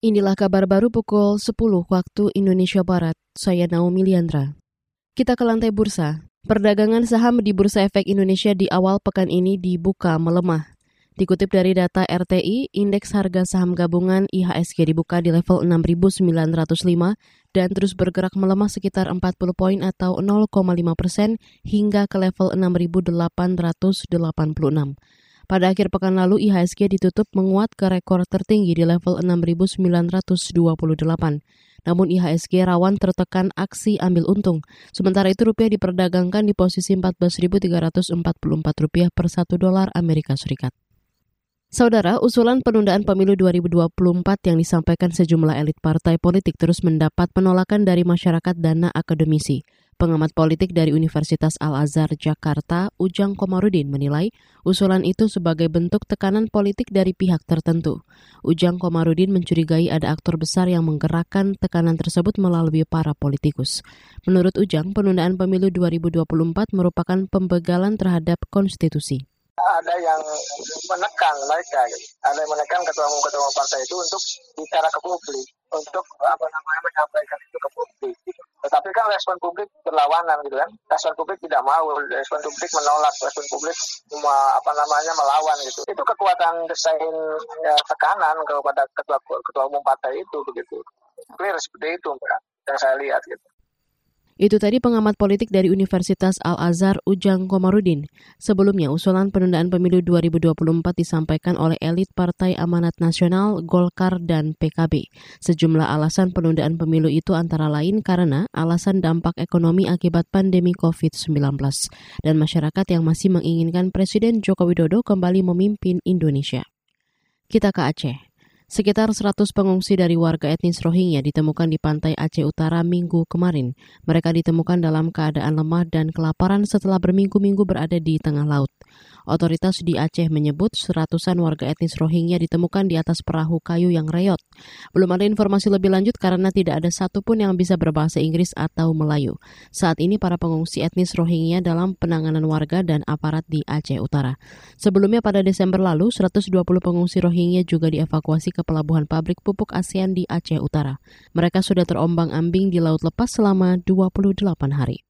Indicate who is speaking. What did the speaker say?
Speaker 1: Inilah kabar baru pukul 10 waktu Indonesia Barat. Saya Naomi Liandra. Kita ke lantai bursa. Perdagangan saham di Bursa Efek Indonesia di awal pekan ini dibuka melemah. Dikutip dari data RTI, indeks harga saham gabungan IHSG dibuka di level 6.905 dan terus bergerak melemah sekitar 40 poin atau 0,5 persen hingga ke level 6.886. Pada akhir pekan lalu, IHSG ditutup menguat ke rekor tertinggi di level 6.928. Namun IHSG rawan tertekan aksi ambil untung. Sementara itu rupiah diperdagangkan di posisi 14.344 rupiah per 1 dolar Amerika Serikat. Saudara, usulan penundaan pemilu 2024 yang disampaikan sejumlah elit partai politik terus mendapat penolakan dari masyarakat dana akademisi. Pengamat politik dari Universitas Al-Azhar Jakarta, Ujang Komarudin menilai usulan itu sebagai bentuk tekanan politik dari pihak tertentu. Ujang Komarudin mencurigai ada aktor besar yang menggerakkan tekanan tersebut melalui para politikus. Menurut Ujang, penundaan pemilu 2024 merupakan pembegalan terhadap konstitusi
Speaker 2: ada yang menekan mereka, ada yang menekan ketua umum ketua umum partai itu untuk bicara ke publik, untuk apa namanya menyampaikan itu. Tetapi kan respon publik berlawanan gitu kan. Respon publik tidak mau, respon publik menolak, respon publik cuma apa namanya melawan gitu. Itu kekuatan desain ya, tekanan kepada ketua ketua umum partai itu begitu. Clear seperti itu Mbak, yang saya lihat gitu.
Speaker 1: Itu tadi pengamat politik dari Universitas Al-Azhar Ujang Komarudin. Sebelumnya, usulan penundaan pemilu 2024 disampaikan oleh elit Partai Amanat Nasional, Golkar, dan PKB. Sejumlah alasan penundaan pemilu itu antara lain karena alasan dampak ekonomi akibat pandemi COVID-19 dan masyarakat yang masih menginginkan Presiden Joko Widodo kembali memimpin Indonesia. Kita ke Aceh. Sekitar 100 pengungsi dari warga etnis Rohingya ditemukan di pantai Aceh Utara minggu kemarin. Mereka ditemukan dalam keadaan lemah dan kelaparan setelah berminggu-minggu berada di tengah laut. Otoritas di Aceh menyebut seratusan warga etnis Rohingya ditemukan di atas perahu kayu yang reyot. Belum ada informasi lebih lanjut karena tidak ada satupun yang bisa berbahasa Inggris atau Melayu. Saat ini para pengungsi etnis Rohingya dalam penanganan warga dan aparat di Aceh Utara. Sebelumnya pada Desember lalu, 120 pengungsi Rohingya juga dievakuasi ke pelabuhan pabrik pupuk ASEAN di Aceh Utara. Mereka sudah terombang-ambing di laut lepas selama 28 hari.